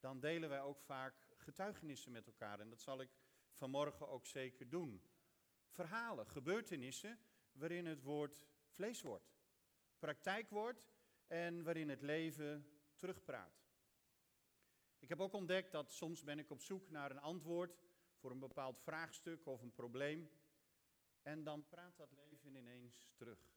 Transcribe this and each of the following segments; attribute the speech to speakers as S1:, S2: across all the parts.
S1: dan delen wij ook vaak getuigenissen met elkaar. En dat zal ik vanmorgen ook zeker doen. Verhalen, gebeurtenissen waarin het woord vlees wordt, praktijk wordt en waarin het leven terugpraat. Ik heb ook ontdekt dat soms ben ik op zoek naar een antwoord voor een bepaald vraagstuk of een probleem. En dan praat dat leven ineens terug.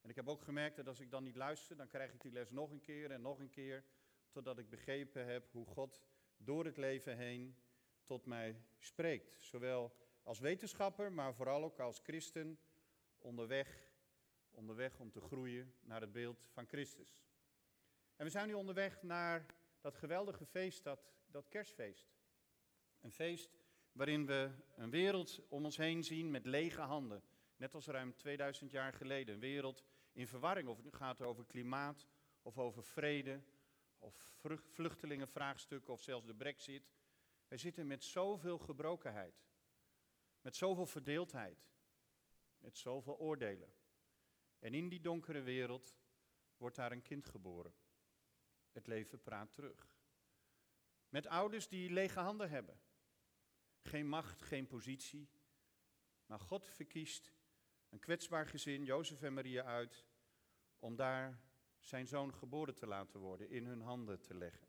S1: En ik heb ook gemerkt dat als ik dan niet luister, dan krijg ik die les nog een keer en nog een keer, totdat ik begrepen heb hoe God door het leven heen tot mij spreekt. Zowel als wetenschapper, maar vooral ook als christen onderweg, onderweg om te groeien naar het beeld van Christus. En we zijn nu onderweg naar dat geweldige feest, dat, dat kerstfeest. Een feest waarin we een wereld om ons heen zien met lege handen. Net als ruim 2000 jaar geleden. Een wereld in verwarring, of het nu gaat over klimaat, of over vrede, of vluchtelingenvraagstukken, of zelfs de brexit. Wij zitten met zoveel gebrokenheid, met zoveel verdeeldheid, met zoveel oordelen. En in die donkere wereld wordt daar een kind geboren. Het leven praat terug. Met ouders die lege handen hebben. Geen macht, geen positie. Maar God verkiest een kwetsbaar gezin, Jozef en Maria, uit om daar zijn zoon geboren te laten worden, in hun handen te leggen.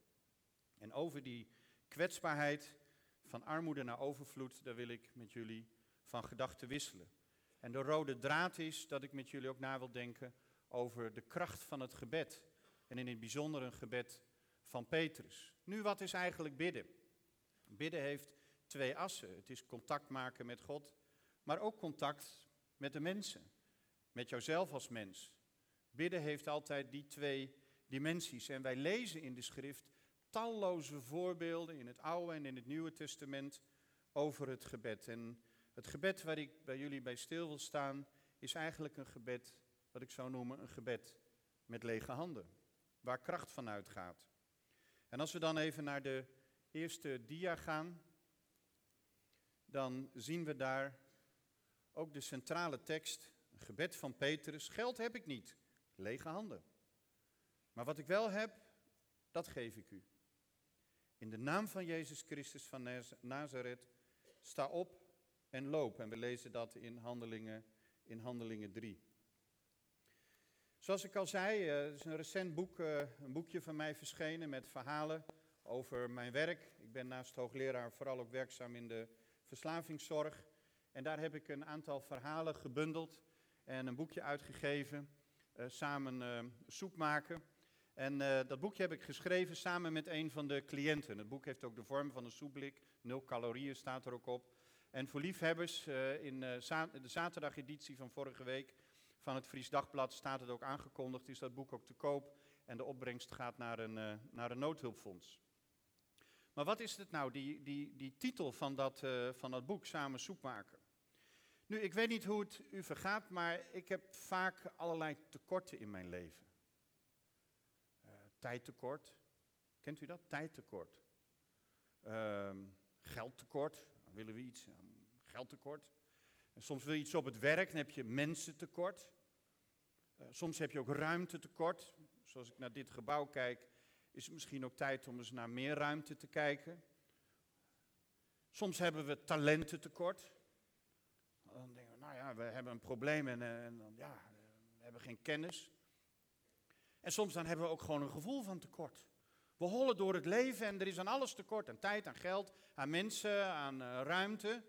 S1: En over die kwetsbaarheid van armoede naar overvloed, daar wil ik met jullie van gedachten wisselen. En de rode draad is dat ik met jullie ook na wil denken over de kracht van het gebed. En in het bijzonder een gebed van Petrus. Nu, wat is eigenlijk bidden? Bidden heeft twee assen. Het is contact maken met God, maar ook contact met de mensen. Met jouzelf als mens. Bidden heeft altijd die twee dimensies. En wij lezen in de schrift talloze voorbeelden in het Oude en in het Nieuwe Testament over het gebed. En het gebed waar ik bij jullie bij stil wil staan, is eigenlijk een gebed, wat ik zou noemen, een gebed met lege handen. Waar kracht van uitgaat. En als we dan even naar de eerste dia gaan, dan zien we daar ook de centrale tekst, een gebed van Petrus. Geld heb ik niet, lege handen. Maar wat ik wel heb, dat geef ik u. In de naam van Jezus Christus van Nazareth, sta op en loop. En we lezen dat in Handelingen, in Handelingen 3. Zoals ik al zei, eh, er is een recent boek, eh, een boekje van mij verschenen met verhalen over mijn werk. Ik ben naast hoogleraar vooral ook werkzaam in de verslavingszorg. En daar heb ik een aantal verhalen gebundeld en een boekje uitgegeven. Uh, samen uh, soep maken. En uh, dat boekje heb ik geschreven samen met een van de cliënten. Het boek heeft ook de vorm van een soepblik. Nul calorieën staat er ook op. En voor liefhebbers, in de zaterdageditie van vorige week van het Fries Dagblad staat het ook aangekondigd. Is dat boek ook te koop. En de opbrengst gaat naar een, naar een noodhulpfonds. Maar wat is het nou, die, die, die titel van dat, van dat boek, Samen Soep maken? Nu, ik weet niet hoe het u vergaat, maar ik heb vaak allerlei tekorten in mijn leven. Uh, tijdtekort. Kent u dat? Tijdtekort. Uh, geldtekort. Dan willen we iets. geldtekort. En soms wil je iets op het werk, dan heb je mensentekort. Uh, soms heb je ook ruimtetekort. Zoals ik naar dit gebouw kijk, is het misschien ook tijd om eens naar meer ruimte te kijken. Soms hebben we talententekort. Dan denken we, nou we hebben een probleem en, eh, en ja, we hebben geen kennis. En soms dan hebben we ook gewoon een gevoel van tekort. We hollen door het leven en er is aan alles tekort. Aan tijd, aan geld, aan mensen, aan uh, ruimte.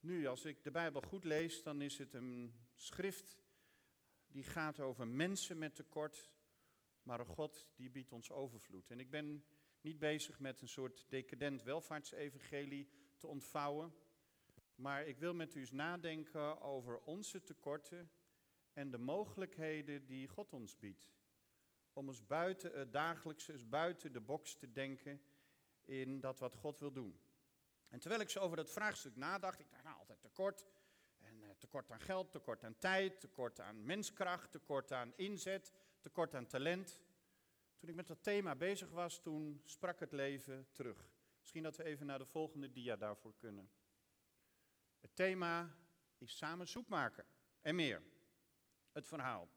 S1: Nu, als ik de Bijbel goed lees, dan is het een schrift die gaat over mensen met tekort. Maar een God die biedt ons overvloed. En ik ben niet bezig met een soort decadent welvaartsevangelie te ontvouwen. Maar ik wil met u eens nadenken over onze tekorten en de mogelijkheden die God ons biedt. Om eens buiten het dagelijkse, eens buiten de box te denken in dat wat God wil doen. En terwijl ik zo over dat vraagstuk nadacht, ik dacht nou altijd tekort. En eh, tekort aan geld, tekort aan tijd, tekort aan menskracht, tekort aan inzet, tekort aan talent. Toen ik met dat thema bezig was, toen sprak het leven terug. Misschien dat we even naar de volgende dia daarvoor kunnen. Het thema is samen soep maken en meer. Het verhaal.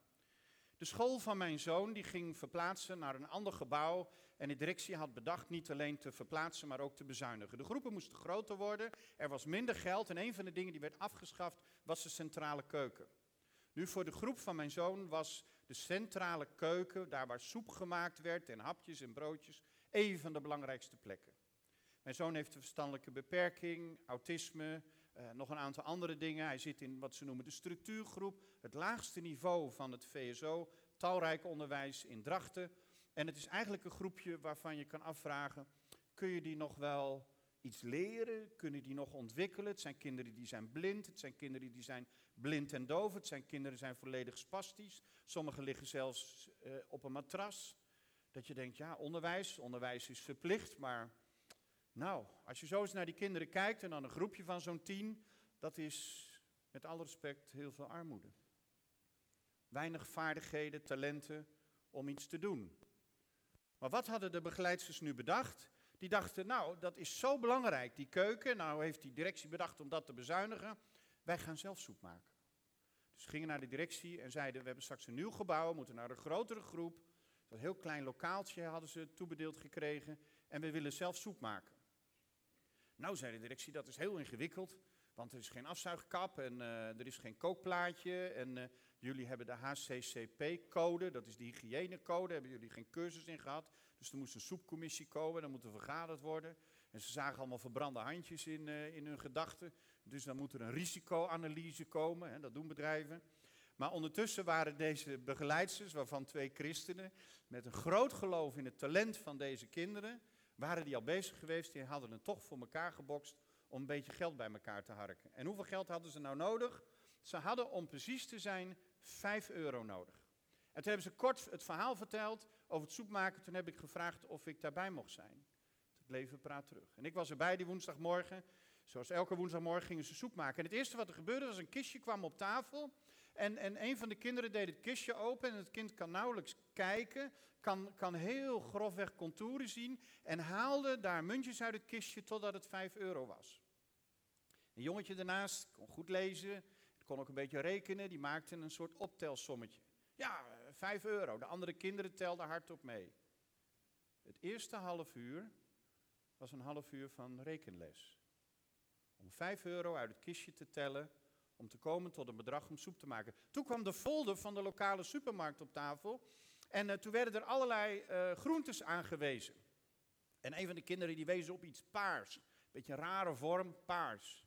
S1: De school van mijn zoon die ging verplaatsen naar een ander gebouw. En de directie had bedacht niet alleen te verplaatsen, maar ook te bezuinigen. De groepen moesten groter worden, er was minder geld. En een van de dingen die werd afgeschaft was de centrale keuken. Nu voor de groep van mijn zoon was de centrale keuken, daar waar soep gemaakt werd en hapjes en broodjes, een van de belangrijkste plekken. Mijn zoon heeft een verstandelijke beperking, autisme, uh, nog een aantal andere dingen. Hij zit in wat ze noemen de structuurgroep, het laagste niveau van het VSO, talrijk onderwijs in Drachten. En het is eigenlijk een groepje waarvan je kan afvragen, kun je die nog wel iets leren? Kunnen die nog ontwikkelen? Het zijn kinderen die zijn blind, het zijn kinderen die zijn blind en doof, het zijn kinderen die zijn volledig spastisch. Sommigen liggen zelfs uh, op een matras. Dat je denkt, ja, onderwijs, onderwijs is verplicht, maar nou, als je zo eens naar die kinderen kijkt en dan een groepje van zo'n tien, dat is met alle respect heel veel armoede. Weinig vaardigheden, talenten om iets te doen. Maar wat hadden de begeleidsters nu bedacht? Die dachten, nou, dat is zo belangrijk, die keuken. Nou heeft die directie bedacht om dat te bezuinigen. Wij gaan zelf soep maken. Dus gingen naar de directie en zeiden, we hebben straks een nieuw gebouw, we moeten naar een grotere groep. Een heel klein lokaaltje hadden ze toebedeeld gekregen en we willen zelf soep maken. Nou, zei de directie, dat is heel ingewikkeld, want er is geen afzuigkap en uh, er is geen kookplaatje. En uh, jullie hebben de HCCP-code, dat is de hygiënecode, hebben jullie geen cursus in gehad. Dus er moest een soepcommissie komen, dan moet er vergaderd worden. En ze zagen allemaal verbrande handjes in, uh, in hun gedachten. Dus dan moet er een risicoanalyse komen, dat doen bedrijven. Maar ondertussen waren deze begeleidsters, waarvan twee christenen, met een groot geloof in het talent van deze kinderen, waren die al bezig geweest, die hadden het toch voor elkaar gebokst om een beetje geld bij elkaar te harken. En hoeveel geld hadden ze nou nodig? Ze hadden om precies te zijn 5 euro nodig. En toen hebben ze kort het verhaal verteld over het soepmaken. Toen heb ik gevraagd of ik daarbij mocht zijn. Het leven praat terug. En ik was erbij die woensdagmorgen. Zoals elke woensdagmorgen gingen ze soep maken. En het eerste wat er gebeurde was een kistje kwam op tafel. En, en een van de kinderen deed het kistje open en het kind kan nauwelijks kijken, kan, kan heel grofweg contouren zien en haalde daar muntjes uit het kistje totdat het 5 euro was. Een jongetje daarnaast kon goed lezen, kon ook een beetje rekenen, die maakte een soort optelsommetje. Ja, 5 euro. De andere kinderen telden hardop mee. Het eerste half uur was een half uur van rekenles. Om 5 euro uit het kistje te tellen om te komen tot een bedrag om soep te maken. Toen kwam de folder van de lokale supermarkt op tafel en uh, toen werden er allerlei uh, groentes aangewezen. En een van de kinderen die wezen op iets paars. Beetje een rare vorm, paars.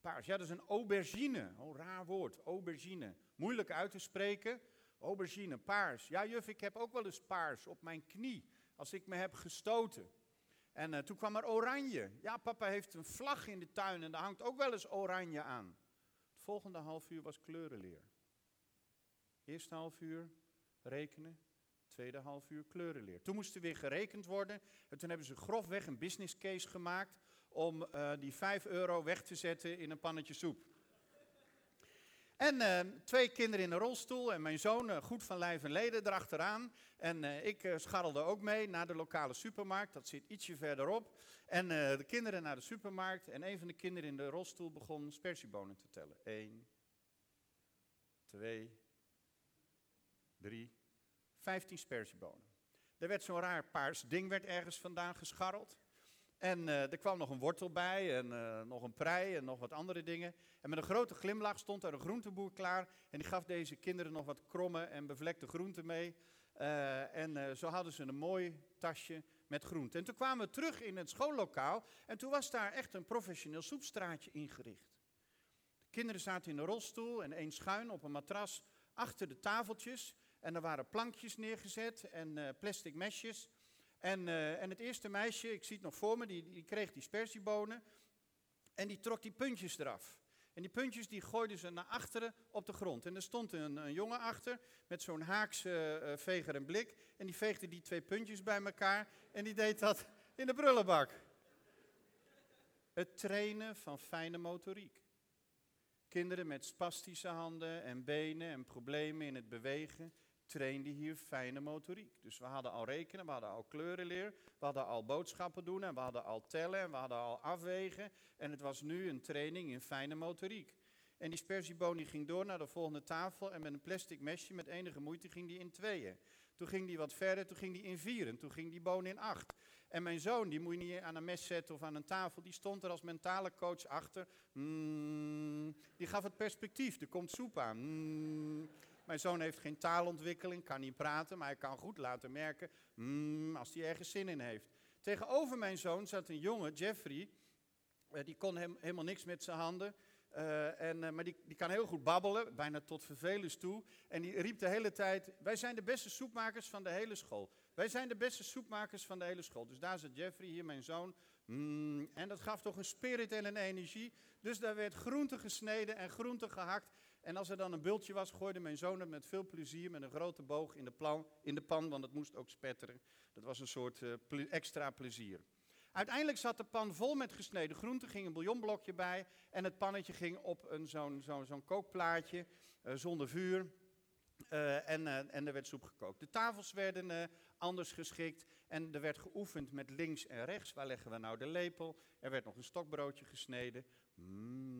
S1: Paars, ja dat is een aubergine. Oh, raar woord, aubergine. Moeilijk uit te spreken. Aubergine, paars. Ja juf, ik heb ook wel eens paars op mijn knie als ik me heb gestoten. En uh, toen kwam er oranje. Ja, papa heeft een vlag in de tuin en daar hangt ook wel eens oranje aan volgende half uur was kleurenleer. Eerste half uur rekenen, tweede half uur kleurenleer. Toen moest er weer gerekend worden en toen hebben ze grofweg een business case gemaakt om uh, die 5 euro weg te zetten in een pannetje soep. En uh, twee kinderen in een rolstoel en mijn zoon, uh, goed van lijf en leden, erachteraan. En ik scharrelde ook mee naar de lokale supermarkt, dat zit ietsje verderop. En de kinderen naar de supermarkt en een van de kinderen in de rolstoel begon spersiebonen te tellen. Eén, twee, drie, vijftien spersiebonen. Er werd zo'n raar paars ding werd ergens vandaan gescharreld. En uh, er kwam nog een wortel bij en uh, nog een prei en nog wat andere dingen. En met een grote glimlach stond er een groenteboer klaar. En die gaf deze kinderen nog wat kromme en bevlekte groenten mee. Uh, en zo hadden ze een mooi tasje met groenten. En toen kwamen we terug in het schoollokaal. En toen was daar echt een professioneel soepstraatje ingericht. De kinderen zaten in een rolstoel en één schuin op een matras achter de tafeltjes. En er waren plankjes neergezet en plastic mesjes. En, uh, en het eerste meisje, ik zie het nog voor me, die, die kreeg die spersiebonen. En die trok die puntjes eraf. En die puntjes die gooiden ze naar achteren op de grond. En er stond een, een jongen achter met zo'n haakse uh, veger en blik. En die veegde die twee puntjes bij elkaar. En die deed dat in de brullenbak. Het trainen van fijne motoriek. Kinderen met spastische handen en benen en problemen in het bewegen trainde hier fijne motoriek. Dus we hadden al rekenen, we hadden al kleurenleer, we hadden al boodschappen doen en we hadden al tellen en we hadden al afwegen. En het was nu een training in fijne motoriek. En die sperzieboon die ging door naar de volgende tafel en met een plastic mesje met enige moeite ging die in tweeën. Toen ging die wat verder, toen ging die in vieren, toen ging die boon in acht. En mijn zoon, die moet je niet aan een mes zetten of aan een tafel, die stond er als mentale coach achter. Mm, die gaf het perspectief, er komt soep aan. Mm. Mijn zoon heeft geen taalontwikkeling, kan niet praten, maar hij kan goed laten merken mm, als hij ergens zin in heeft. Tegenover mijn zoon zat een jongen, Jeffrey, eh, die kon hem, helemaal niks met zijn handen. Uh, en, uh, maar die, die kan heel goed babbelen, bijna tot vervelens toe. En die riep de hele tijd: Wij zijn de beste soepmakers van de hele school. Wij zijn de beste soepmakers van de hele school. Dus daar zit Jeffrey, hier mijn zoon. Mm, en dat gaf toch een spirit en een energie. Dus daar werd groente gesneden en groente gehakt. En als er dan een bultje was, gooide mijn zoon het met veel plezier met een grote boog in de, in de pan, want het moest ook spetteren. Dat was een soort ple extra plezier. Uiteindelijk zat de pan vol met gesneden groenten, ging een bouillonblokje bij en het pannetje ging op zo'n zo zo kookplaatje uh, zonder vuur. Uh, en, uh, en er werd soep gekookt. De tafels werden anders geschikt en er werd geoefend met links en rechts. Waar leggen we nou de lepel? Er werd nog een stokbroodje gesneden. Mm,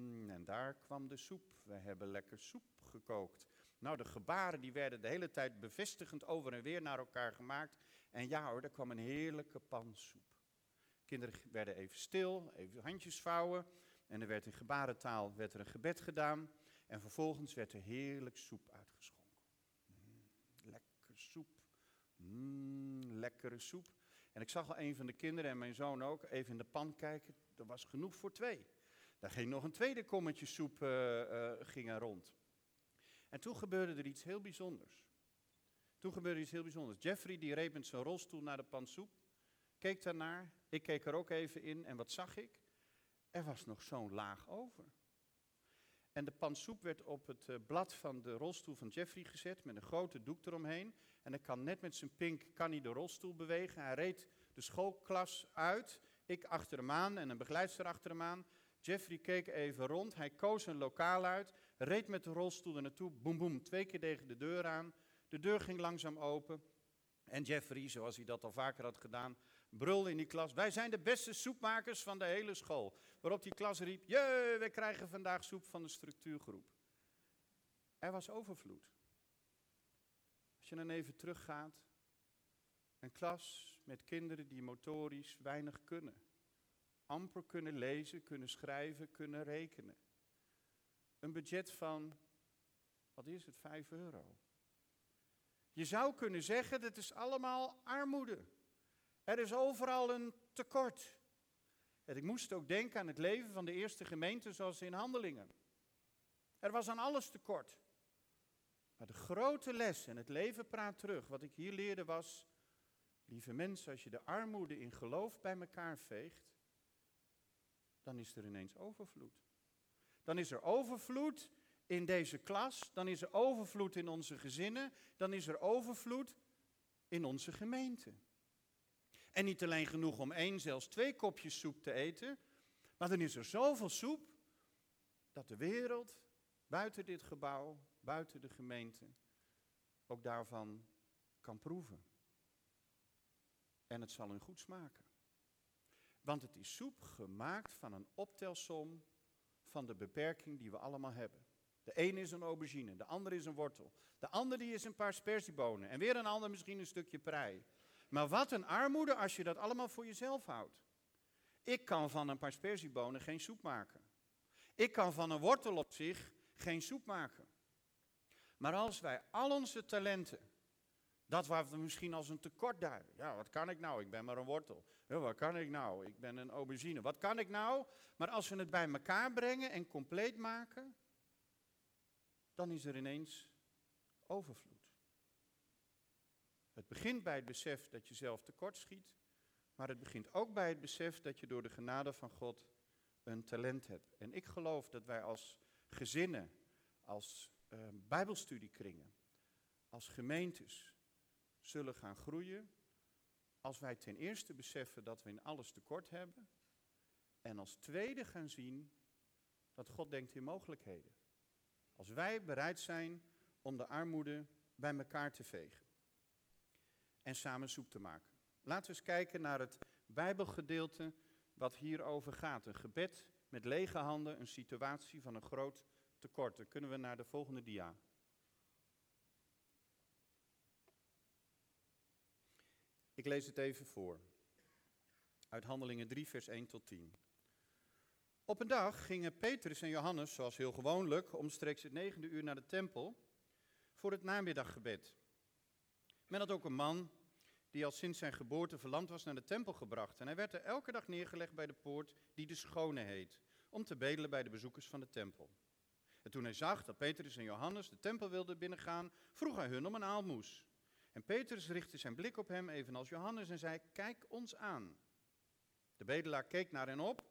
S1: daar kwam de soep. We hebben lekker soep gekookt. Nou, de gebaren die werden de hele tijd bevestigend over en weer naar elkaar gemaakt. En ja hoor, er kwam een heerlijke pan soep. Kinderen werden even stil, even handjes vouwen. En er werd in gebarentaal werd er een gebed gedaan. En vervolgens werd er heerlijk soep uitgeschonken. Mm, lekker soep. Mm, lekkere soep. En ik zag al een van de kinderen en mijn zoon ook even in de pan kijken. Er was genoeg voor twee. Daar ging nog een tweede kommetje soep uh, uh, ging er rond. En toen gebeurde er iets heel bijzonders. Toen gebeurde iets heel bijzonders. Jeffrey die reed met zijn rolstoel naar de pan soep. Keek daarnaar. Ik keek er ook even in. En wat zag ik? Er was nog zo'n laag over. En de pan soep werd op het uh, blad van de rolstoel van Jeffrey gezet met een grote doek eromheen. En hij kan net met zijn pink kan hij de rolstoel bewegen. Hij reed de schoolklas uit. Ik achter hem aan en een begeleidster achter hem aan. Jeffrey keek even rond. Hij koos een lokaal uit. Reed met de rolstoel er naartoe. Boem, boem. Twee keer tegen de deur aan. De deur ging langzaam open. En Jeffrey, zoals hij dat al vaker had gedaan, brulde in die klas: Wij zijn de beste soepmakers van de hele school. Waarop die klas riep: Jee, wij krijgen vandaag soep van de structuurgroep. Er was overvloed. Als je dan even teruggaat, een klas met kinderen die motorisch weinig kunnen, amper kunnen lezen, kunnen schrijven, kunnen rekenen. Een budget van, wat is het, 5 euro. Je zou kunnen zeggen, dat is allemaal armoede. Er is overal een tekort. En ik moest ook denken aan het leven van de eerste gemeente zoals in Handelingen. Er was aan alles tekort. Maar de grote les, en het leven praat terug, wat ik hier leerde was, lieve mensen, als je de armoede in geloof bij elkaar veegt, dan is er ineens overvloed. Dan is er overvloed in deze klas, dan is er overvloed in onze gezinnen, dan is er overvloed in onze gemeente. En niet alleen genoeg om één, zelfs twee kopjes soep te eten, maar dan is er zoveel soep dat de wereld buiten dit gebouw, buiten de gemeente, ook daarvan kan proeven. En het zal hun goed smaken. Want het is soep gemaakt van een optelsom van de beperking die we allemaal hebben. De ene is een aubergine, de andere is een wortel. De andere die is een paar sperziebonen. En weer een ander misschien een stukje prei. Maar wat een armoede als je dat allemaal voor jezelf houdt. Ik kan van een paar sperziebonen geen soep maken. Ik kan van een wortel op zich geen soep maken. Maar als wij al onze talenten, dat waar we misschien als een tekort duiden. Ja, wat kan ik nou? Ik ben maar een wortel. Ja, wat kan ik nou? Ik ben een aubergine. Wat kan ik nou? Maar als we het bij elkaar brengen en compleet maken, dan is er ineens overvloed. Het begint bij het besef dat je zelf tekort schiet, maar het begint ook bij het besef dat je door de genade van God een talent hebt. En ik geloof dat wij als gezinnen, als uh, bijbelstudiekringen, als gemeentes zullen gaan groeien als wij ten eerste beseffen dat we in alles tekort hebben en als tweede gaan zien dat God denkt in mogelijkheden. Als wij bereid zijn om de armoede bij elkaar te vegen en samen soep te maken. Laten we eens kijken naar het Bijbelgedeelte wat hierover gaat. Een gebed met lege handen, een situatie van een groot tekort. Dan kunnen we naar de volgende dia. Ik lees het even voor. Uit Handelingen 3, vers 1 tot 10. Op een dag gingen Petrus en Johannes, zoals heel gewoonlijk, omstreeks het negende uur naar de tempel voor het namiddaggebed. Men had ook een man die al sinds zijn geboorte verlamd was naar de tempel gebracht. En hij werd er elke dag neergelegd bij de poort die de Schone heet, om te bedelen bij de bezoekers van de tempel. En toen hij zag dat Petrus en Johannes de tempel wilden binnengaan, vroeg hij hun om een aalmoes. En Petrus richtte zijn blik op hem, evenals Johannes, en zei: Kijk ons aan. De bedelaar keek naar hen op,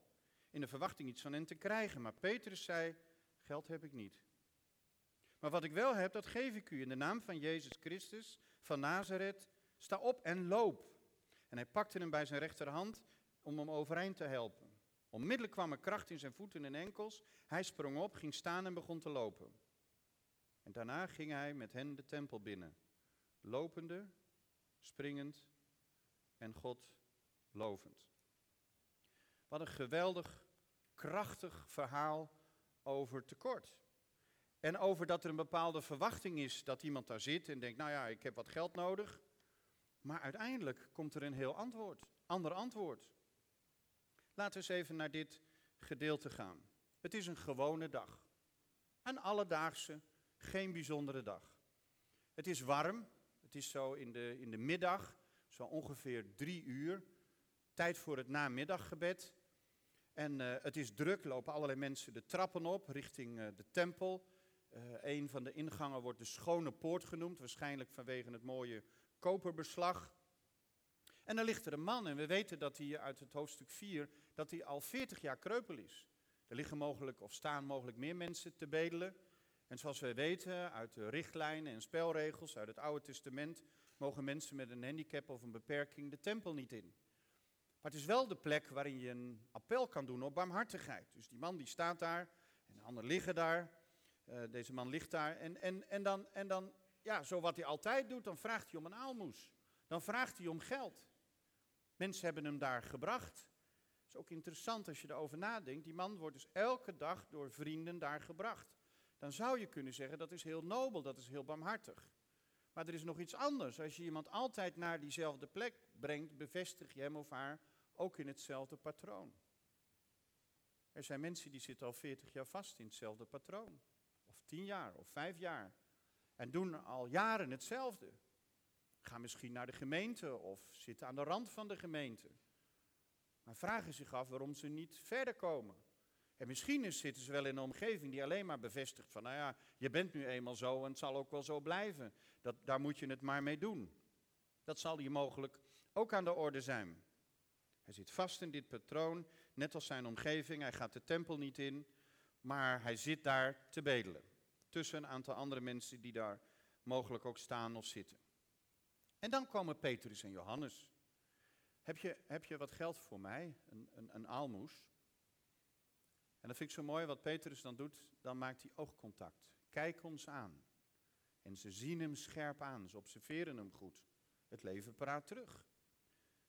S1: in de verwachting iets van hen te krijgen. Maar Petrus zei: Geld heb ik niet. Maar wat ik wel heb, dat geef ik u in de naam van Jezus Christus van Nazareth. Sta op en loop. En hij pakte hem bij zijn rechterhand om hem overeind te helpen. Onmiddellijk kwam er kracht in zijn voeten en enkels. Hij sprong op, ging staan en begon te lopen. En daarna ging hij met hen de tempel binnen, lopende, springend en God lovend. Wat een geweldig, krachtig verhaal over tekort. En over dat er een bepaalde verwachting is dat iemand daar zit en denkt, nou ja, ik heb wat geld nodig. Maar uiteindelijk komt er een heel antwoord, ander antwoord. Laten we eens even naar dit gedeelte gaan. Het is een gewone dag. Een alledaagse, geen bijzondere dag. Het is warm, het is zo in de, in de middag, zo ongeveer drie uur. Tijd voor het namiddaggebed. En uh, het is druk, lopen allerlei mensen de trappen op richting uh, de tempel. Uh, een van de ingangen wordt de Schone Poort genoemd, waarschijnlijk vanwege het mooie koperbeslag. En dan ligt er een man, en we weten dat hij uit het hoofdstuk 4, dat hij al 40 jaar kreupel is. Er liggen mogelijk, of staan mogelijk meer mensen te bedelen. En zoals wij weten uit de richtlijnen en spelregels uit het Oude Testament, mogen mensen met een handicap of een beperking de tempel niet in. Maar het is wel de plek waarin je een appel kan doen op barmhartigheid. Dus die man die staat daar, en de anderen liggen daar. Uh, deze man ligt daar. En, en, en, dan, en dan, ja, zo wat hij altijd doet, dan vraagt hij om een aalmoes. Dan vraagt hij om geld. Mensen hebben hem daar gebracht. Het is ook interessant als je erover nadenkt. Die man wordt dus elke dag door vrienden daar gebracht. Dan zou je kunnen zeggen dat is heel nobel, dat is heel barmhartig. Maar er is nog iets anders. Als je iemand altijd naar diezelfde plek brengt, bevestig je hem of haar ook in hetzelfde patroon. Er zijn mensen die zitten al 40 jaar vast in hetzelfde patroon. Of 10 jaar, of 5 jaar. En doen al jaren hetzelfde. Gaan misschien naar de gemeente of zitten aan de rand van de gemeente. Maar vragen zich af waarom ze niet verder komen. En misschien zitten ze wel in een omgeving die alleen maar bevestigt van, nou ja, je bent nu eenmaal zo en het zal ook wel zo blijven. Dat, daar moet je het maar mee doen. Dat zal hier mogelijk ook aan de orde zijn. Hij zit vast in dit patroon, net als zijn omgeving. Hij gaat de tempel niet in, maar hij zit daar te bedelen. Tussen een aantal andere mensen die daar mogelijk ook staan of zitten. En dan komen Petrus en Johannes. Heb je, heb je wat geld voor mij? Een, een, een aalmoes? En dat vind ik zo mooi wat Petrus dan doet. Dan maakt hij oogcontact. Kijk ons aan. En ze zien hem scherp aan. Ze observeren hem goed. Het leven praat terug.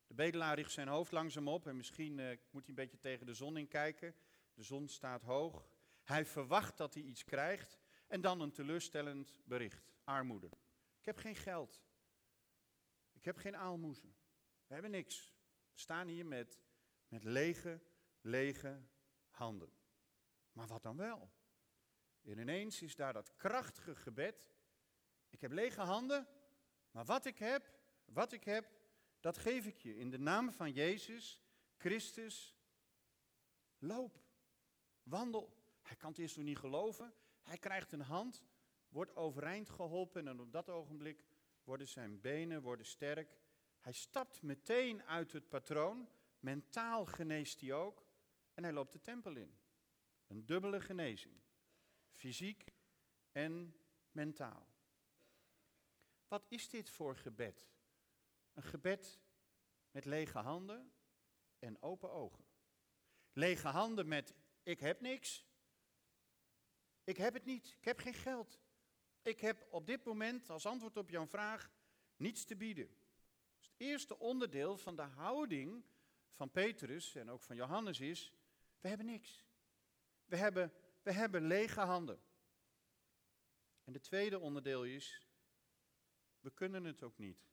S1: De bedelaar richt zijn hoofd langzaam op en misschien uh, moet hij een beetje tegen de zon in kijken. De zon staat hoog. Hij verwacht dat hij iets krijgt en dan een teleurstellend bericht. Armoede. Ik heb geen geld. Ik heb geen aalmoezen. We hebben niks. We staan hier met, met lege, lege handen. Maar wat dan wel? En ineens is daar dat krachtige gebed. Ik heb lege handen, maar wat ik heb, wat ik heb, dat geef ik je in de naam van Jezus Christus. Loop, wandel. Hij kan het eerst nog niet geloven. Hij krijgt een hand, wordt overeind geholpen en op dat ogenblik worden zijn benen worden sterk. Hij stapt meteen uit het patroon. Mentaal geneest hij ook. En hij loopt de tempel in. Een dubbele genezing. Fysiek en mentaal. Wat is dit voor gebed? Een gebed met lege handen en open ogen. Lege handen met ik heb niks. Ik heb het niet. Ik heb geen geld. Ik heb op dit moment als antwoord op jouw vraag niets te bieden. Dus het eerste onderdeel van de houding van Petrus en ook van Johannes is, we hebben niks. We hebben, we hebben lege handen. En de tweede onderdeel is, we kunnen het ook niet.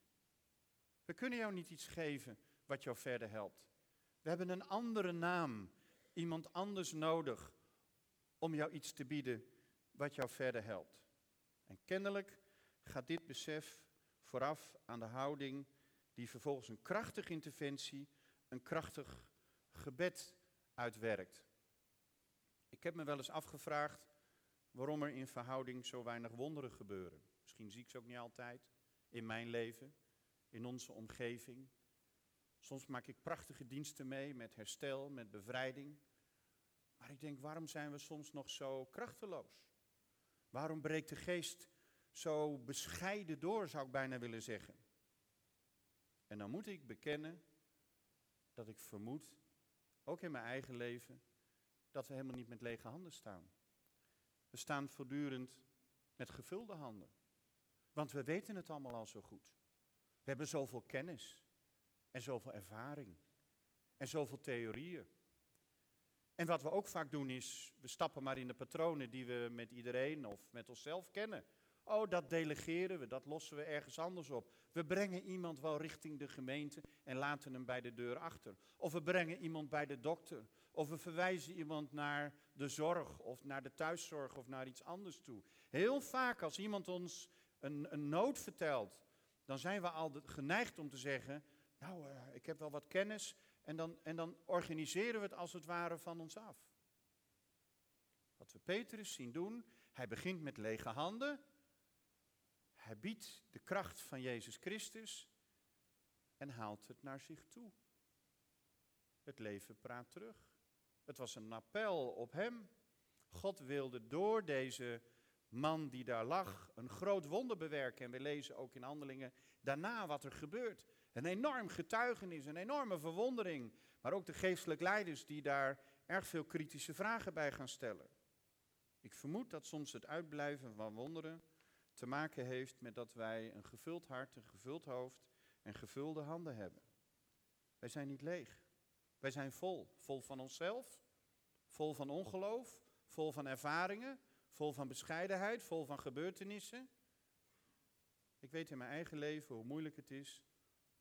S1: We kunnen jou niet iets geven wat jou verder helpt. We hebben een andere naam, iemand anders nodig om jou iets te bieden wat jou verder helpt. En kennelijk gaat dit besef vooraf aan de houding die vervolgens een krachtige interventie, een krachtig gebed uitwerkt. Ik heb me wel eens afgevraagd waarom er in verhouding zo weinig wonderen gebeuren. Misschien zie ik ze ook niet altijd in mijn leven, in onze omgeving. Soms maak ik prachtige diensten mee met herstel, met bevrijding. Maar ik denk, waarom zijn we soms nog zo krachteloos? Waarom breekt de geest zo bescheiden door, zou ik bijna willen zeggen? En dan moet ik bekennen dat ik vermoed, ook in mijn eigen leven, dat we helemaal niet met lege handen staan. We staan voortdurend met gevulde handen. Want we weten het allemaal al zo goed. We hebben zoveel kennis en zoveel ervaring en zoveel theorieën. En wat we ook vaak doen is, we stappen maar in de patronen die we met iedereen of met onszelf kennen. Oh, dat delegeren we, dat lossen we ergens anders op. We brengen iemand wel richting de gemeente en laten hem bij de deur achter. Of we brengen iemand bij de dokter. Of we verwijzen iemand naar de zorg of naar de thuiszorg of naar iets anders toe. Heel vaak als iemand ons een, een nood vertelt, dan zijn we al geneigd om te zeggen, nou, uh, ik heb wel wat kennis en dan, en dan organiseren we het als het ware van ons af. Wat we Petrus zien doen, hij begint met lege handen, hij biedt de kracht van Jezus Christus en haalt het naar zich toe. Het leven praat terug. Het was een appel op hem. God wilde door deze man die daar lag een groot wonder bewerken. En we lezen ook in handelingen daarna wat er gebeurt. Een enorm getuigenis, een enorme verwondering. Maar ook de geestelijk leiders die daar erg veel kritische vragen bij gaan stellen. Ik vermoed dat soms het uitblijven van wonderen te maken heeft met dat wij een gevuld hart, een gevuld hoofd en gevulde handen hebben. Wij zijn niet leeg. Wij zijn vol. Vol van onszelf, vol van ongeloof, vol van ervaringen, vol van bescheidenheid, vol van gebeurtenissen. Ik weet in mijn eigen leven hoe moeilijk het is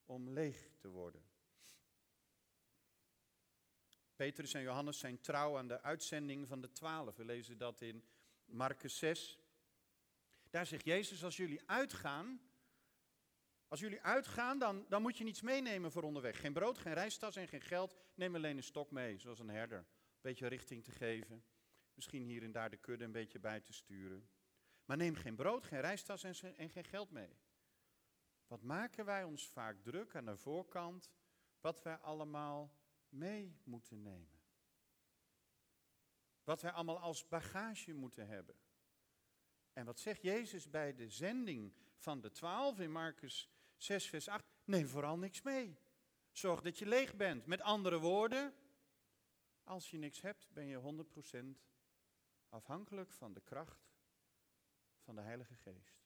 S1: om leeg te worden. Petrus en Johannes zijn trouw aan de uitzending van de twaalf. We lezen dat in Marcus 6. Daar zegt Jezus, als jullie uitgaan, als jullie uitgaan, dan, dan moet je niets meenemen voor onderweg. Geen brood, geen reistas en geen geld. Neem alleen een stok mee, zoals een herder. Een beetje richting te geven. Misschien hier en daar de kudde een beetje bij te sturen. Maar neem geen brood, geen reistas en, en geen geld mee. Wat maken wij ons vaak druk aan de voorkant, wat wij allemaal mee moeten nemen. Wat wij allemaal als bagage moeten hebben. En wat zegt Jezus bij de zending van de twaalf in Marcus 6, vers 8? Neem vooral niks mee. Zorg dat je leeg bent. Met andere woorden, als je niks hebt, ben je 100% afhankelijk van de kracht van de Heilige Geest.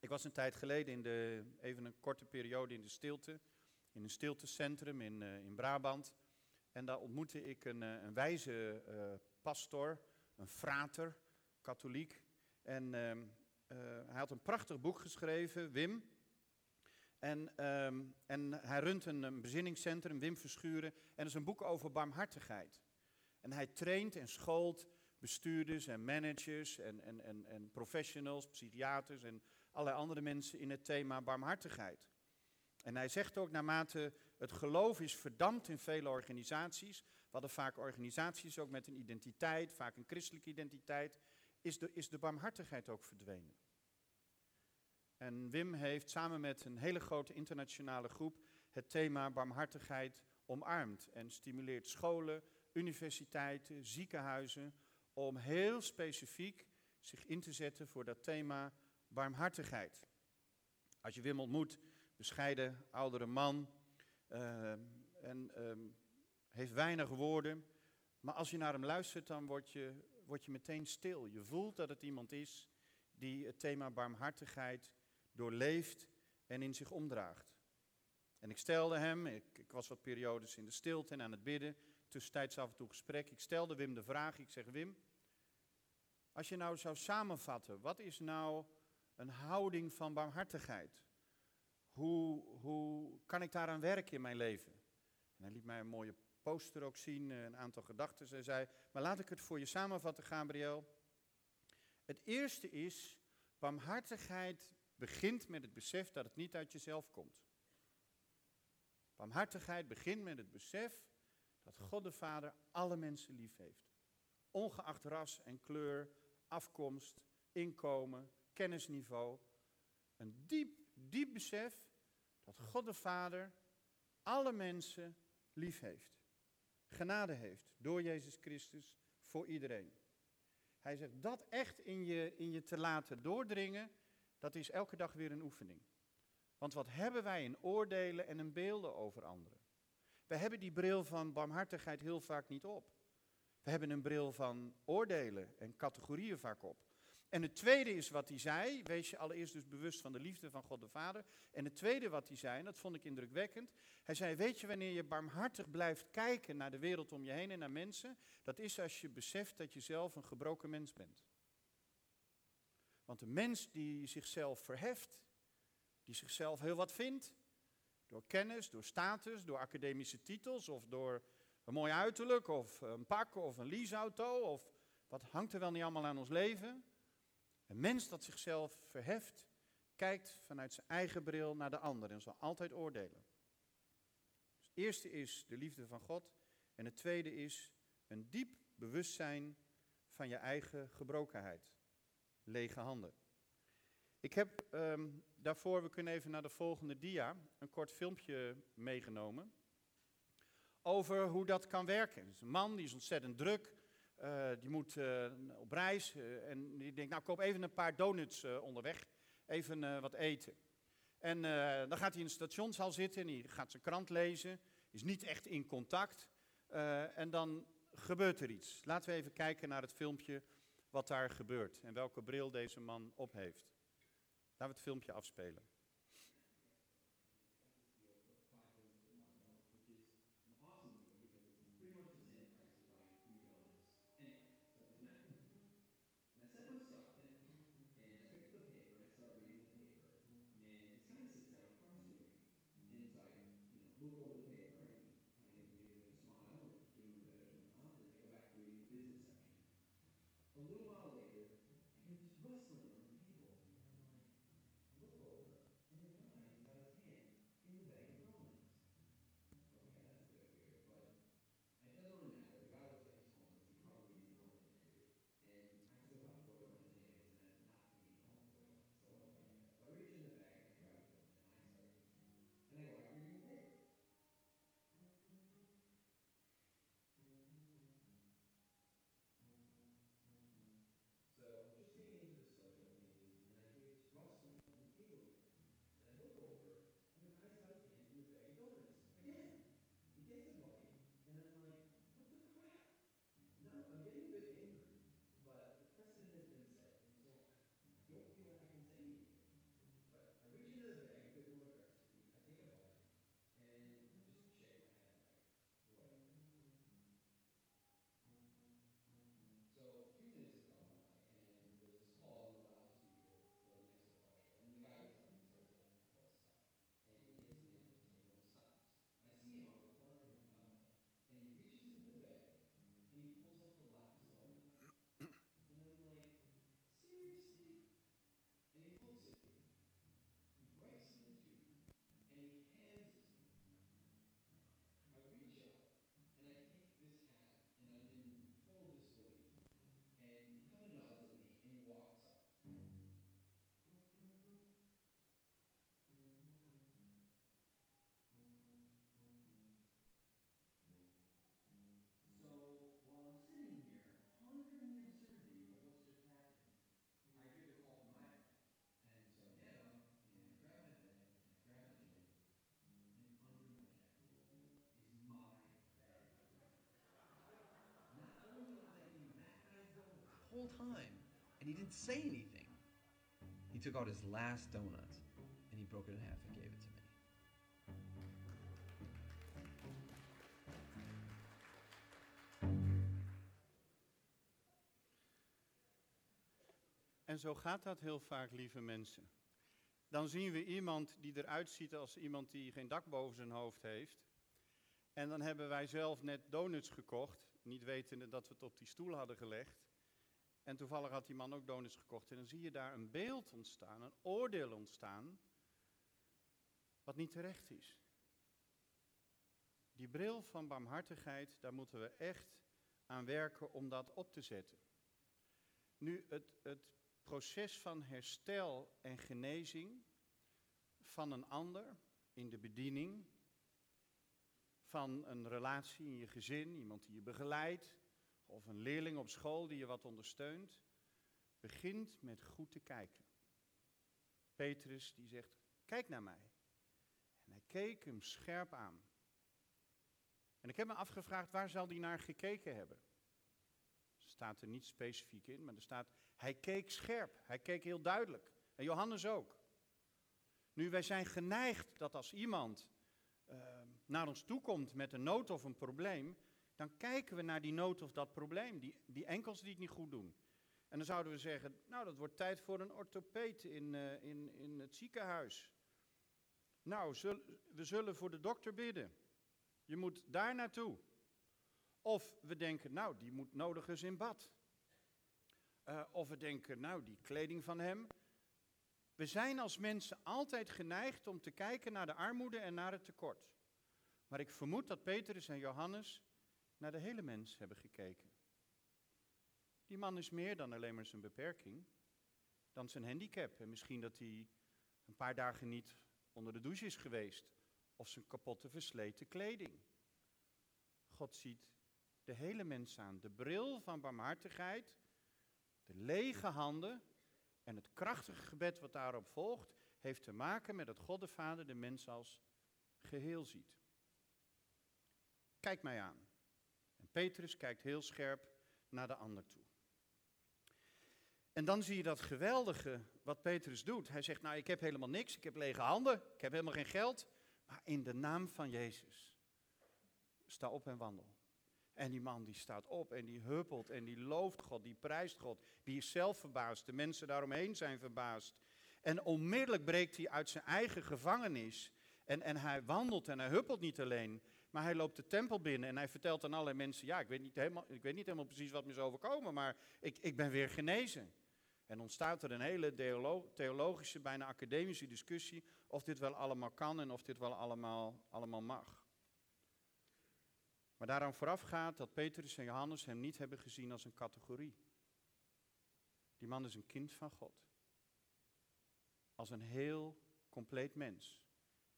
S1: Ik was een tijd geleden in de, even een korte periode in de stilte, in een stiltecentrum in, uh, in Brabant. En daar ontmoette ik een, uh, een wijze uh, pastor, een frater, katholiek. En ehm, hij had een prachtig boek geschreven, Wim. En, um, en hij runt een, een bezinningscentrum, Wim Verschuren. En dat is een boek over barmhartigheid. En hij traint en schoolt bestuurders en managers en, en, en, en professionals, psychiaters en allerlei andere mensen in het thema barmhartigheid. En hij zegt ook, naarmate het geloof is verdampt in vele organisaties, we hadden vaak organisaties ook met een identiteit, vaak een christelijke identiteit, is de, is de barmhartigheid ook verdwenen. En Wim heeft samen met een hele grote internationale groep het thema barmhartigheid omarmd en stimuleert scholen, universiteiten, ziekenhuizen om heel specifiek zich in te zetten voor dat thema barmhartigheid. Als je Wim ontmoet, bescheiden oudere man, uh, en uh, heeft weinig woorden, maar als je naar hem luistert, dan word je, word je meteen stil. Je voelt dat het iemand is die het thema barmhartigheid doorleeft en in zich omdraagt. En ik stelde hem, ik, ik was wat periodes in de stilte en aan het bidden, tussentijds af en toe gesprek. Ik stelde Wim de vraag, ik zeg Wim, Als je nou zou samenvatten, wat is nou een houding van barmhartigheid? Hoe, hoe kan ik daaraan werken in mijn leven? En hij liet mij een mooie poster ook zien, eh, een aantal gedachten. Hij zei, maar laat ik het voor je samenvatten, Gabriel. Het eerste is, barmhartigheid begint met het besef dat het niet uit jezelf komt. Barmhartigheid begint met het besef dat God de Vader alle mensen lief heeft. Ongeacht ras en kleur, afkomst, inkomen, kennisniveau. Een diep, diep besef dat God de Vader alle mensen lief heeft. Genade heeft door Jezus Christus voor iedereen. Hij zegt dat echt in je, in je te laten doordringen, dat is elke dag weer een oefening. Want wat hebben wij in oordelen en in beelden over anderen? We hebben die bril van barmhartigheid heel vaak niet op. We hebben een bril van oordelen en categorieën vaak op. En het tweede is wat hij zei, wees je allereerst dus bewust van de liefde van God de Vader. En het tweede wat hij zei, en dat vond ik indrukwekkend, hij zei, weet je wanneer je barmhartig blijft kijken naar de wereld om je heen en naar mensen, dat is als je beseft dat je zelf een gebroken mens bent. Want een mens die zichzelf verheft, die zichzelf heel wat vindt, door kennis, door status, door academische titels of door een mooi uiterlijk of een pak of een leaseauto of wat hangt er wel niet allemaal aan ons leven. Een mens dat zichzelf verheft, kijkt vanuit zijn eigen bril naar de ander en zal altijd oordelen. Dus het eerste is de liefde van God en het tweede is een diep bewustzijn van je eigen gebrokenheid. Lege handen. Ik heb ehm, daarvoor, we kunnen even naar de volgende dia, een kort filmpje meegenomen. Over hoe dat kan werken. Dus een man die is ontzettend druk, uh, die moet uh, op reis uh, en die denkt, nou koop even een paar donuts onderweg, even wat eten. En dan gaat hij in de stationshal zitten en hij gaat zijn krant lezen, is niet echt in contact. en dan gebeurt er iets. Laten we even kijken naar het filmpje wat daar gebeurt en welke bril deze man op heeft. Laten we het filmpje afspelen.
S2: Time, and he didn't say anything. He took out his last donut and he broke it in half and gave it to me.
S1: En zo gaat dat heel vaak, lieve mensen. Dan zien we iemand die eruit ziet als iemand die geen dak boven zijn hoofd heeft. En dan hebben wij zelf net donuts gekocht, niet wetende dat we het op die stoel hadden gelegd. En toevallig had die man ook donuts gekocht. En dan zie je daar een beeld ontstaan, een oordeel ontstaan, wat niet terecht is. Die bril van barmhartigheid, daar moeten we echt aan werken om dat op te zetten. Nu, het, het proces van herstel en genezing van een ander in de bediening, van een relatie in je gezin, iemand die je begeleidt, of een leerling op school die je wat ondersteunt, begint met goed te kijken. Petrus die zegt, kijk naar mij. En hij keek hem scherp aan. En ik heb me afgevraagd, waar zal hij naar gekeken hebben? Staat er niet specifiek in, maar er staat, hij keek scherp, hij keek heel duidelijk. En Johannes ook. Nu, wij zijn geneigd dat als iemand uh, naar ons toe komt met een nood of een probleem, dan kijken we naar die nood of dat probleem, die, die enkels die het niet goed doen. En dan zouden we zeggen, nou dat wordt tijd voor een orthopeet in, uh, in, in het ziekenhuis. Nou, we zullen voor de dokter bidden. Je moet daar naartoe. Of we denken, nou, die moet nodig eens in bad. Uh, of we denken, nou, die kleding van hem. We zijn als mensen altijd geneigd om te kijken naar de armoede en naar het tekort. Maar ik vermoed dat Petrus en Johannes naar de hele mens hebben gekeken. Die man is meer dan alleen maar zijn beperking, dan zijn handicap. En misschien dat hij een paar dagen niet onder de douche is geweest, of zijn kapotte versleten kleding. God ziet de hele mens aan. De bril van barmhartigheid, de lege handen en het krachtige gebed wat daarop volgt, heeft te maken met dat God de Vader de mens als geheel ziet. Kijk mij aan. Petrus kijkt heel scherp naar de ander toe. En dan zie je dat geweldige wat Petrus doet. Hij zegt, nou ik heb helemaal niks, ik heb lege handen, ik heb helemaal geen geld. Maar in de naam van Jezus, sta op en wandel. En die man die staat op en die huppelt en die looft God, die prijst God. Die is zelf verbaasd, de mensen daaromheen zijn verbaasd. En onmiddellijk breekt hij uit zijn eigen gevangenis. En, en hij wandelt en hij huppelt niet alleen, maar hij loopt de tempel binnen en hij vertelt aan allerlei mensen, ja, ik weet niet helemaal, ik weet niet helemaal precies wat me is overkomen, maar ik, ik ben weer genezen. En ontstaat er een hele theologische, bijna academische discussie of dit wel allemaal kan en of dit wel allemaal, allemaal mag. Maar daaraan vooraf gaat dat Petrus en Johannes hem niet hebben gezien als een categorie. Die man is een kind van God. Als een heel compleet mens.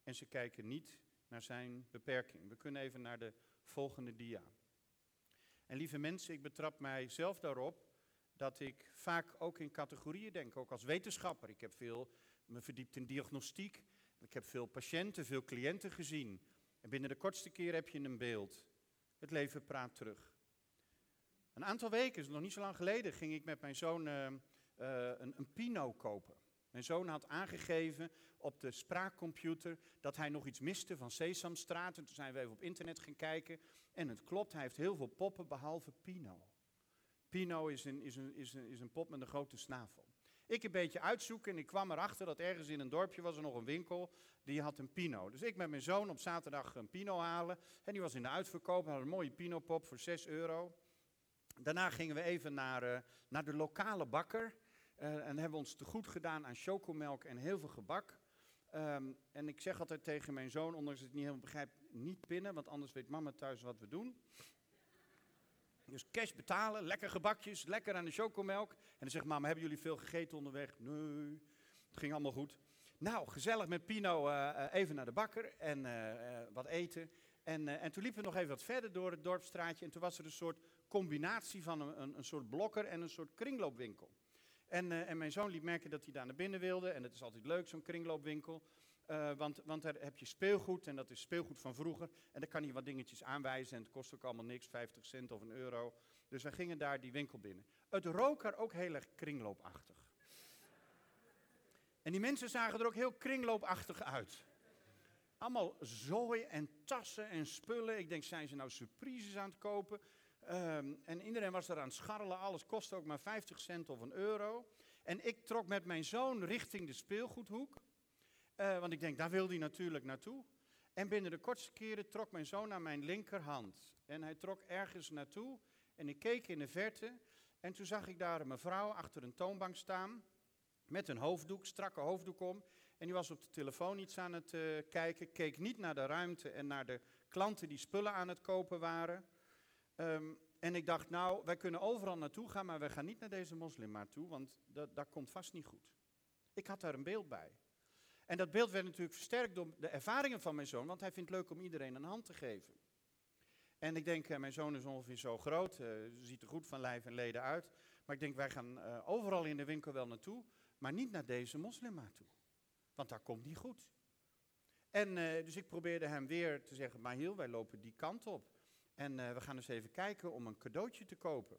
S1: En ze kijken niet naar zijn beperking. We kunnen even naar de volgende dia. En lieve mensen, ik betrap mijzelf daarop dat ik vaak ook in categorieën denk, ook als wetenschapper. Ik heb veel me verdiept in diagnostiek. Ik heb veel patiënten, veel cliënten gezien. En binnen de kortste keer heb je een beeld. Het leven praat terug. Een aantal weken, nog niet zo lang geleden, ging ik met mijn zoon uh, uh, een, een Pino kopen. Mijn zoon had aangegeven op de spraakcomputer dat hij nog iets miste van Sesamstraat. En toen zijn we even op internet gaan kijken. En het klopt, hij heeft heel veel poppen behalve Pino. Pino is een, is, een, is, een, is een pop met een grote snavel. Ik een beetje uitzoeken en ik kwam erachter dat ergens in een dorpje was er nog een winkel die had een Pino. Dus ik met mijn zoon op zaterdag een Pino halen. En die was in de uitverkoop, had een mooie Pino pop voor 6 euro. Daarna gingen we even naar, uh, naar de lokale bakker. Uh, en hebben ons te goed gedaan aan chocomelk en heel veel gebak. Um, en ik zeg altijd tegen mijn zoon, ondanks dat ik het niet helemaal begrijp, niet pinnen, want anders weet mama thuis wat we doen. Dus cash betalen, lekker gebakjes, lekker aan de chocomelk. En dan zegt mama, hebben jullie veel gegeten onderweg? Nee, het ging allemaal goed. Nou, gezellig met Pino uh, even naar de bakker en uh, wat eten. En, en toen liepen we nog even wat verder door het dorpstraatje. En toen was er een soort combinatie van een, een, een soort blokker en een soort kringloopwinkel. En, uh, en, mijn zoon liet merken dat hij daar naar binnen wilde. En het is altijd leuk, zo'n kringloopwinkel. Uh, want, want daar heb je speelgoed en dat is speelgoed van vroeger. En daar kan hij wat dingetjes aanwijzen en het kost ook allemaal niks, 50 cent of een euro. Dus wij gingen daar die winkel binnen. Het rook er ook heel erg kringloopachtig. En die mensen zagen er ook heel kringloopachtig uit. Allemaal zooi en tassen en spullen. Ik denk, zijn ze nou surprises aan het kopen? Um, en iedereen was er aan het scharrelen. Alles kostte ook maar 50 cent of een euro. En ik trok met mijn zoon richting de speelgoedhoek. Eh, want ik denk, daar wil hij natuurlijk naartoe. En binnen de kortste keren trok mijn zoon naar mijn linkerhand. En hij trok ergens naartoe. En ik keek in de verte. En toen zag ik daar een mevrouw achter een toonbank staan. Met een hoofddoek, strakke hoofddoek om. En die was op de telefoon iets aan het uh, kijken. Keek niet naar de ruimte en naar de klanten die spullen aan het kopen waren. Um, en ik dacht, nou, wij kunnen overal naartoe gaan, maar we gaan niet naar deze moslimmaat toe, want dat, dat komt vast niet goed. Ik had daar een beeld bij. En dat beeld werd natuurlijk versterkt door de ervaringen van mijn zoon, want hij vindt het leuk om iedereen een hand te geven. En ik denk, uh, mijn zoon is ongeveer zo groot, uh, ziet er goed van lijf en leden uit. Maar ik denk, wij gaan uh, overal in de winkel wel naartoe, maar niet naar deze moslimmaat toe. Want daar komt niet goed. En dus ik probeerde hem weer te zeggen, maar wij lopen die kant op. En uh, we gaan eens even kijken om een cadeautje te kopen.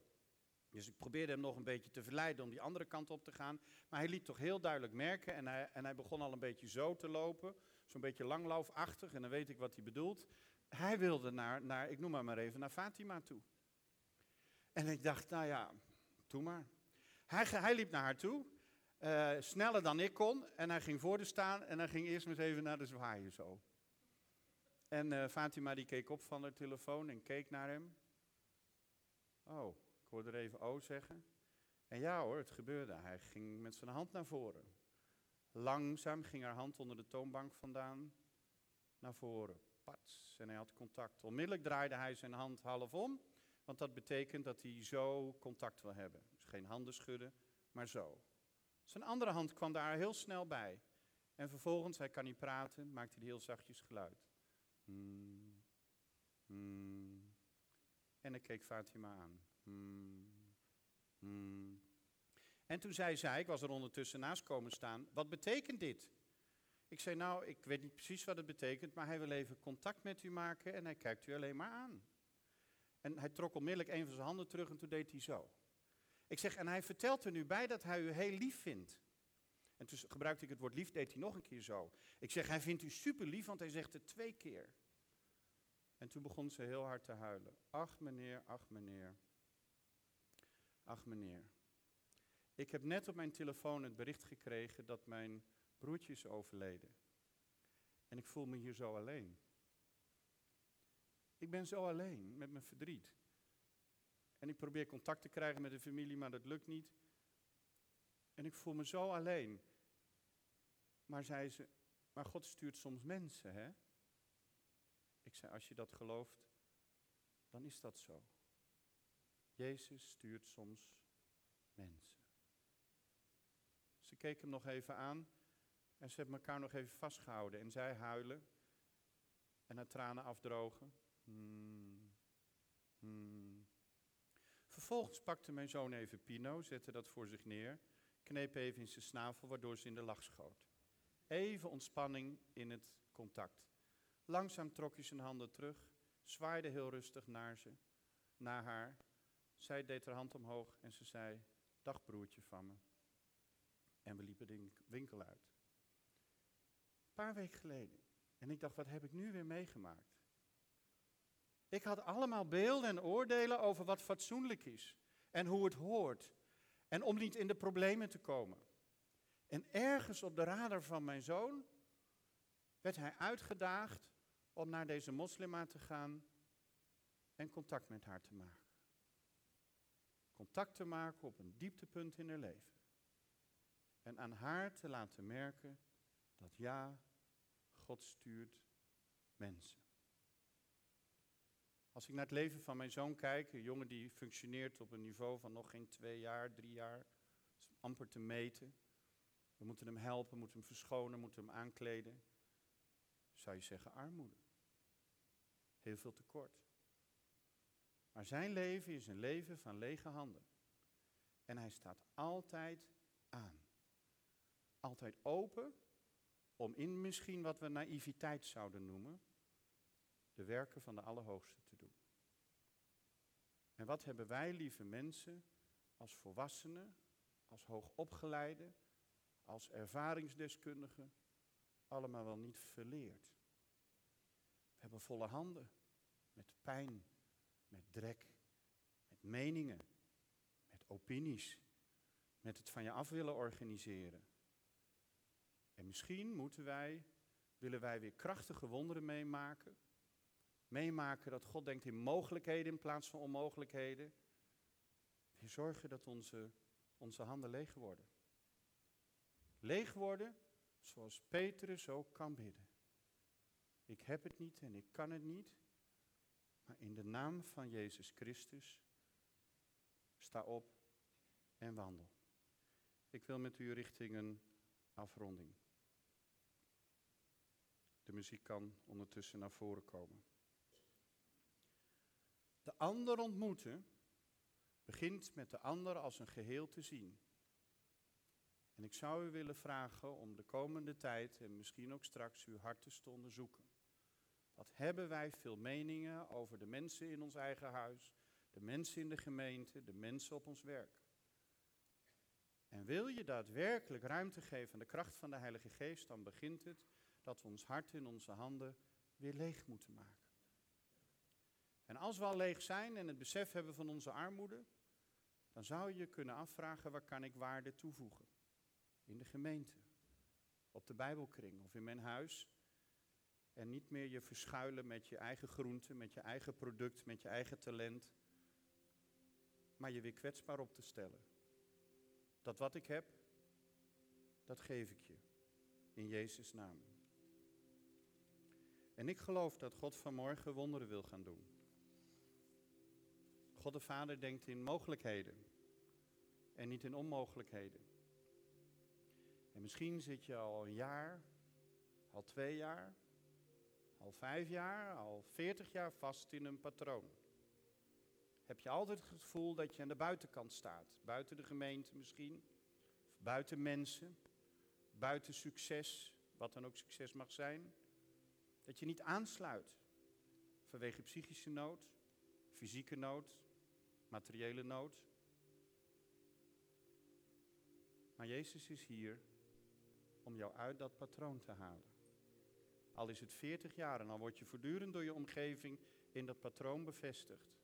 S1: Dus ik probeerde hem nog een beetje te verleiden om die andere kant op te gaan. Maar hij liet toch heel duidelijk merken en hij, en hij begon al een beetje zo te lopen. Zo'n beetje langlaufachtig en dan weet ik wat hij bedoelt. Hij wilde naar, naar, ik noem maar maar even, naar Fatima toe. En ik dacht, nou ja, doe maar. Hij, hij liep naar haar toe, uh, sneller dan ik kon. En hij ging voor de staan en hij ging eerst eens even naar de zwaaien zo. En uh, Fatima die keek op van haar telefoon en keek naar hem. Oh, ik hoorde er even oh zeggen. En ja hoor, het gebeurde. Hij ging met zijn hand naar voren. Langzaam ging haar hand onder de toonbank vandaan naar voren. Pats. En hij had contact. Onmiddellijk draaide hij zijn hand half om. Want dat betekent dat hij zo contact wil hebben. Dus geen handen schudden, maar zo. Zijn andere hand kwam daar heel snel bij. En vervolgens, hij kan niet praten, maakte hij heel zachtjes geluid. Hmm. Hmm. En ik keek Fatima aan. Hmm. En toen zei zij, ik was er ondertussen naast komen staan, wat betekent dit? Ik zei, nou, ik weet niet precies wat het betekent, maar hij wil even contact met u maken en hij kijkt u alleen maar aan. En hij trok onmiddellijk een van zijn handen terug en toen deed hij zo. Ik zeg, en hij vertelt er nu bij dat hij u heel lief vindt. En toen gebruikte ik het woord lief, deed hij nog een keer zo. Ik zeg, hij vindt u super lief, want hij zegt het twee keer. En toen begon ze heel hard te huilen. Ach meneer, ach meneer. Ach meneer. Ik heb net op mijn telefoon het bericht gekregen dat mijn broertje is overleden. En ik voel me hier zo alleen. Ik ben zo alleen met mijn verdriet. En ik probeer contact te krijgen met de familie, maar dat lukt niet. En ik voel me zo alleen. Maar zei ze, maar God stuurt soms mensen, hè? Ik zei, als je dat gelooft, dan is dat zo. Jezus stuurt soms mensen. Ze keken hem nog even aan en ze hebben elkaar nog even vastgehouden. En zij huilen en haar tranen afdrogen. Hmm. Hmm. Vervolgens pakte mijn zoon even Pino, zette dat voor zich neer, kneep even in zijn snavel, waardoor ze in de lach schoot. Even ontspanning in het contact. Langzaam trok hij zijn handen terug, zwaaide heel rustig naar ze, naar haar. Zij deed haar hand omhoog en ze zei, dag broertje van me. En we liepen de winkel uit. Een paar weken geleden. En ik dacht, wat heb ik nu weer meegemaakt? Ik had allemaal beelden en oordelen over wat fatsoenlijk is en hoe het hoort. En om niet in de problemen te komen. En ergens op de radar van mijn zoon werd hij uitgedaagd om naar deze moslima te gaan en contact met haar te maken. Contact te maken op een dieptepunt in haar leven. En aan haar te laten merken dat ja, God stuurt mensen. Als ik naar het leven van mijn zoon kijk, een jongen die functioneert op een niveau van nog geen twee jaar, drie jaar, is amper te meten. We moeten hem helpen, moeten hem verschonen, moeten hem aankleden. Zou je zeggen armoede heel veel tekort. Maar zijn leven is een leven van lege handen. En hij staat altijd aan. Altijd open om in misschien wat we naïviteit zouden noemen, de werken van de Allerhoogste te. En wat hebben wij, lieve mensen, als volwassenen, als hoogopgeleide, als ervaringsdeskundigen, allemaal wel niet verleerd? We hebben volle handen met pijn, met drek, met meningen, met opinies, met het van je af willen organiseren. En misschien moeten wij, willen wij weer krachtige wonderen meemaken. Meemaken dat God denkt in mogelijkheden in plaats van onmogelijkheden. Weer zorgen dat onze, onze handen leeg worden. Leeg worden zoals Petrus ook kan bidden. Ik heb het niet en ik kan het niet, maar in de naam van Jezus Christus sta op en wandel. Ik wil met u richting een afronding. De muziek kan ondertussen naar voren komen. De ander ontmoeten begint met de ander als een geheel te zien. En ik zou u willen vragen om de komende tijd en misschien ook straks uw hart te onderzoeken. Wat hebben wij veel meningen over de mensen in ons eigen huis, de mensen in de gemeente, de mensen op ons werk? En wil je daadwerkelijk ruimte geven aan de kracht van de Heilige Geest, dan begint het dat we ons hart in onze handen weer leeg moeten maken. En als we al leeg zijn en het besef hebben van onze armoede, dan zou je kunnen afvragen waar kan ik waarde toevoegen? In de gemeente, op de Bijbelkring of in mijn huis. En niet meer je verschuilen met je eigen groente, met je eigen product, met je eigen talent. Maar je weer kwetsbaar op te stellen. Dat wat ik heb, dat geef ik je. In Jezus' naam. En ik geloof dat God vanmorgen wonderen wil gaan doen. God de Vader denkt in mogelijkheden en niet in onmogelijkheden. En misschien zit je al een jaar, al twee jaar, al vijf jaar, al veertig jaar vast in een patroon. Heb je altijd het gevoel dat je aan de buitenkant staat, buiten de gemeente misschien, buiten mensen, buiten succes, wat dan ook succes mag zijn, dat je niet aansluit vanwege psychische nood, fysieke nood, materiële nood. Maar Jezus is hier om jou uit dat patroon te halen. Al is het 40 jaar en al word je voortdurend door je omgeving in dat patroon bevestigd.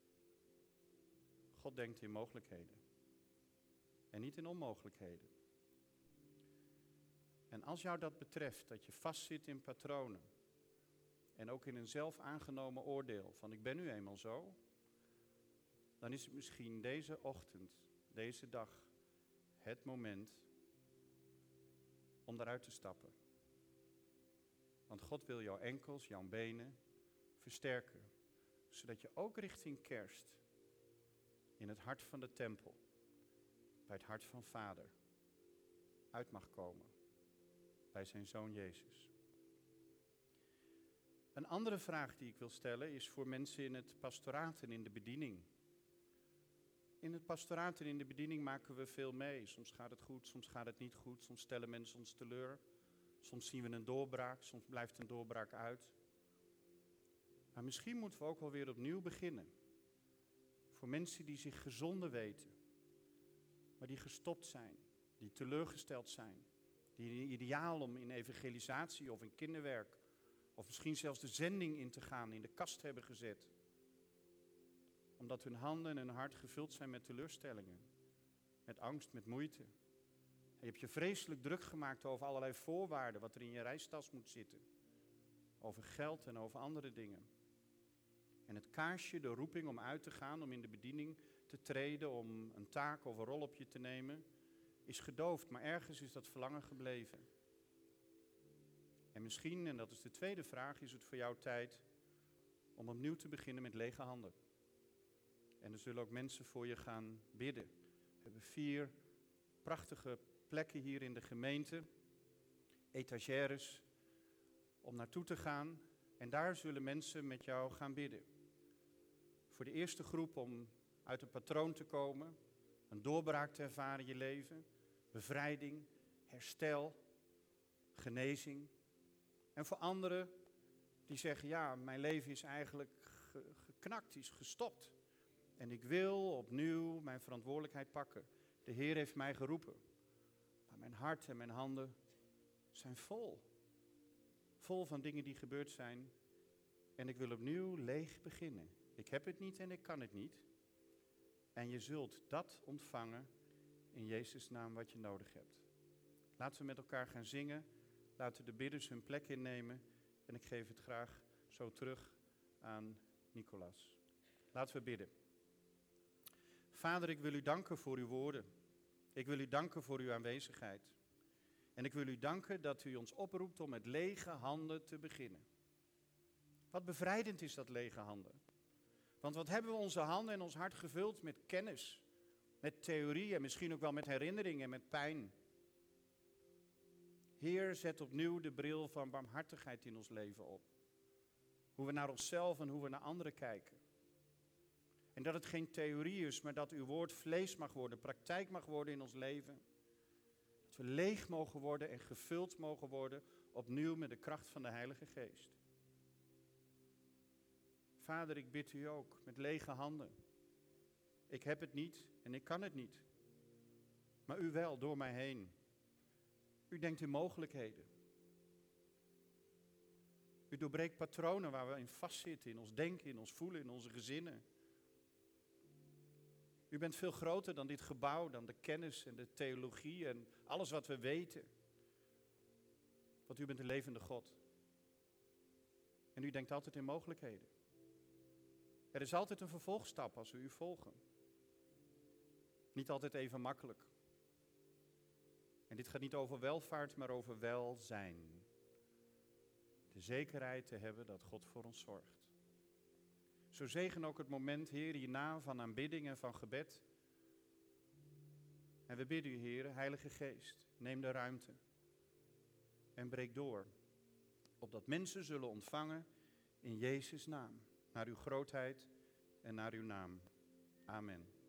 S1: God denkt in mogelijkheden en niet in onmogelijkheden. En als jou dat betreft, dat je vastzit in patronen en ook in een zelf aangenomen oordeel van ik ben nu eenmaal zo, dan is het misschien deze ochtend, deze dag, het moment om daaruit te stappen. Want God wil jouw enkels, jouw benen versterken, zodat je ook richting kerst in het hart van de tempel, bij het hart van Vader, uit mag komen, bij zijn Zoon Jezus. Een andere vraag die ik wil stellen is voor mensen in het pastoraat en in de bediening. In het pastoraat en in de bediening maken we veel mee. Soms gaat het goed, soms gaat het niet goed, soms stellen mensen ons teleur. Soms zien we een doorbraak, soms blijft een doorbraak uit. Maar misschien moeten we ook wel weer opnieuw beginnen. Voor mensen die zich gezonden weten, maar die gestopt zijn, die teleurgesteld zijn, die een ideaal om in evangelisatie of in kinderwerk, of misschien zelfs de zending in te gaan, in de kast hebben gezet omdat hun handen en hun hart gevuld zijn met teleurstellingen, met angst, met moeite. En je hebt je vreselijk druk gemaakt over allerlei voorwaarden, wat er in je reistas moet zitten. Over geld en over andere dingen. En het kaarsje, de roeping om uit te gaan, om in de bediening te treden, om een taak of een rol op je te nemen, is gedoofd. Maar ergens is dat verlangen gebleven. En misschien, en dat is de tweede vraag, is het voor jou tijd om opnieuw te beginnen met lege handen. En er zullen ook mensen voor je gaan bidden. We hebben vier prachtige plekken hier in de gemeente, etagères, om naartoe te gaan. En daar zullen mensen met jou gaan bidden. Voor de eerste groep om uit een patroon te komen, een doorbraak te ervaren in je leven, bevrijding, herstel, genezing. En voor anderen die zeggen, ja, mijn leven is eigenlijk geknakt, is gestopt. En ik wil opnieuw mijn verantwoordelijkheid pakken. De Heer heeft mij geroepen. Maar mijn hart en mijn handen zijn vol. Vol van dingen die gebeurd zijn. En ik wil opnieuw leeg beginnen. Ik heb het niet en ik kan het niet. En je zult dat ontvangen in Jezus' naam wat je nodig hebt. Laten we met elkaar gaan zingen. Laten de bidders hun plek innemen. En ik geef het graag zo terug aan Nicolas. Laten we bidden. Vader, ik wil u danken voor uw woorden. Ik wil u danken voor uw aanwezigheid. En ik wil u danken dat u ons oproept om met lege handen te beginnen. Wat bevrijdend is dat lege handen. Want wat hebben we onze handen en ons hart gevuld met kennis, met theorie en misschien ook wel met herinneringen en met pijn. Heer, zet opnieuw de bril van barmhartigheid in ons leven op. Hoe we naar onszelf en hoe we naar anderen kijken. En dat het geen theorie is, maar dat uw woord vlees mag worden, praktijk mag worden in ons leven. Dat we leeg mogen worden en gevuld mogen worden opnieuw met de kracht van de Heilige Geest. Vader, ik bid u ook met lege handen. Ik heb het niet en ik kan het niet. Maar u wel, door mij heen. U denkt in mogelijkheden. U doorbreekt patronen waar we in vastzitten, in ons denken, in ons voelen, in onze gezinnen. U bent veel groter dan dit gebouw, dan de kennis en de theologie en alles wat we weten. Want u bent een levende God. En u denkt altijd in mogelijkheden. Er is altijd een vervolgstap als we u volgen. Niet altijd even makkelijk. En dit gaat niet over welvaart, maar over welzijn. De zekerheid te hebben dat God voor ons zorgt. Zo zegen ook het moment, Heer, hierna van aanbidding en van gebed. En we bidden u, Heer, Heilige Geest, neem de ruimte en breek door, opdat mensen zullen ontvangen in Jezus' naam, naar uw grootheid en naar uw naam. Amen.